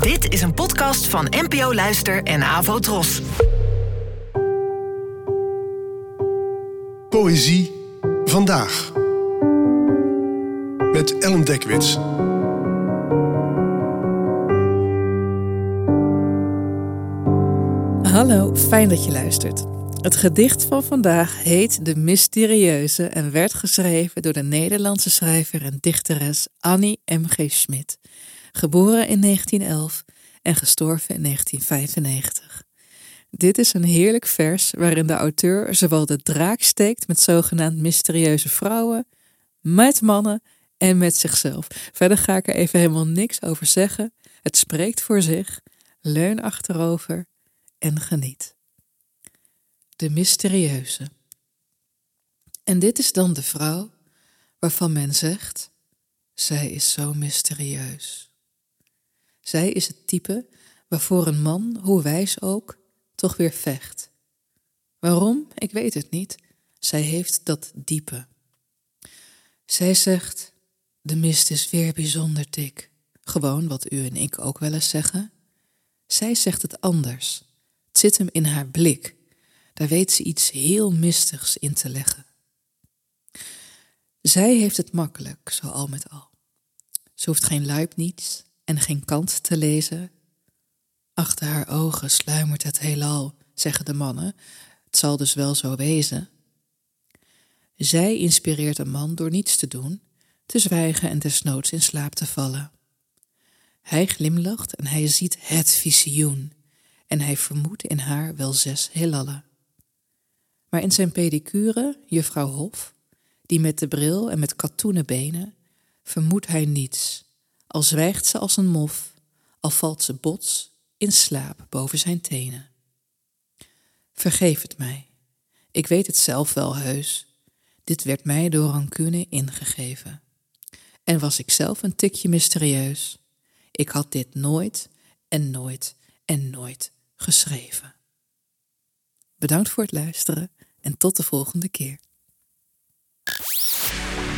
Dit is een podcast van NPO Luister en Avo Tros. Poëzie vandaag. Met Ellen Dekwits. Hallo, fijn dat je luistert. Het gedicht van vandaag heet De Mysterieuze en werd geschreven door de Nederlandse schrijver en dichteres Annie M.G. Schmid, geboren in 1911 en gestorven in 1995. Dit is een heerlijk vers waarin de auteur zowel de draak steekt met zogenaamd mysterieuze vrouwen, met mannen en met zichzelf. Verder ga ik er even helemaal niks over zeggen. Het spreekt voor zich. Leun achterover en geniet. De mysterieuze. En dit is dan de vrouw waarvan men zegt: zij is zo mysterieus. Zij is het type waarvoor een man, hoe wijs ook, toch weer vecht. Waarom? Ik weet het niet. Zij heeft dat diepe. Zij zegt: De mist is weer bijzonder dik. Gewoon wat u en ik ook wel eens zeggen. Zij zegt het anders. Het zit hem in haar blik. Daar weet ze iets heel mistigs in te leggen. Zij heeft het makkelijk, zo al met al. Ze hoeft geen luipniets en geen kant te lezen. Achter haar ogen sluimert het heelal, zeggen de mannen. Het zal dus wel zo wezen. Zij inspireert een man door niets te doen, te zwijgen en desnoods in slaap te vallen. Hij glimlacht en hij ziet het visioen en hij vermoedt in haar wel zes heelallen. Maar in zijn pedicure, juffrouw Hof, die met de bril en met katoenen benen, vermoedt hij niets, al zwijgt ze als een mof, al valt ze bots in slaap boven zijn tenen. Vergeef het mij, ik weet het zelf wel heus, dit werd mij door rancune ingegeven. En was ik zelf een tikje mysterieus, ik had dit nooit en nooit en nooit geschreven. Bedankt voor het luisteren en tot de volgende keer.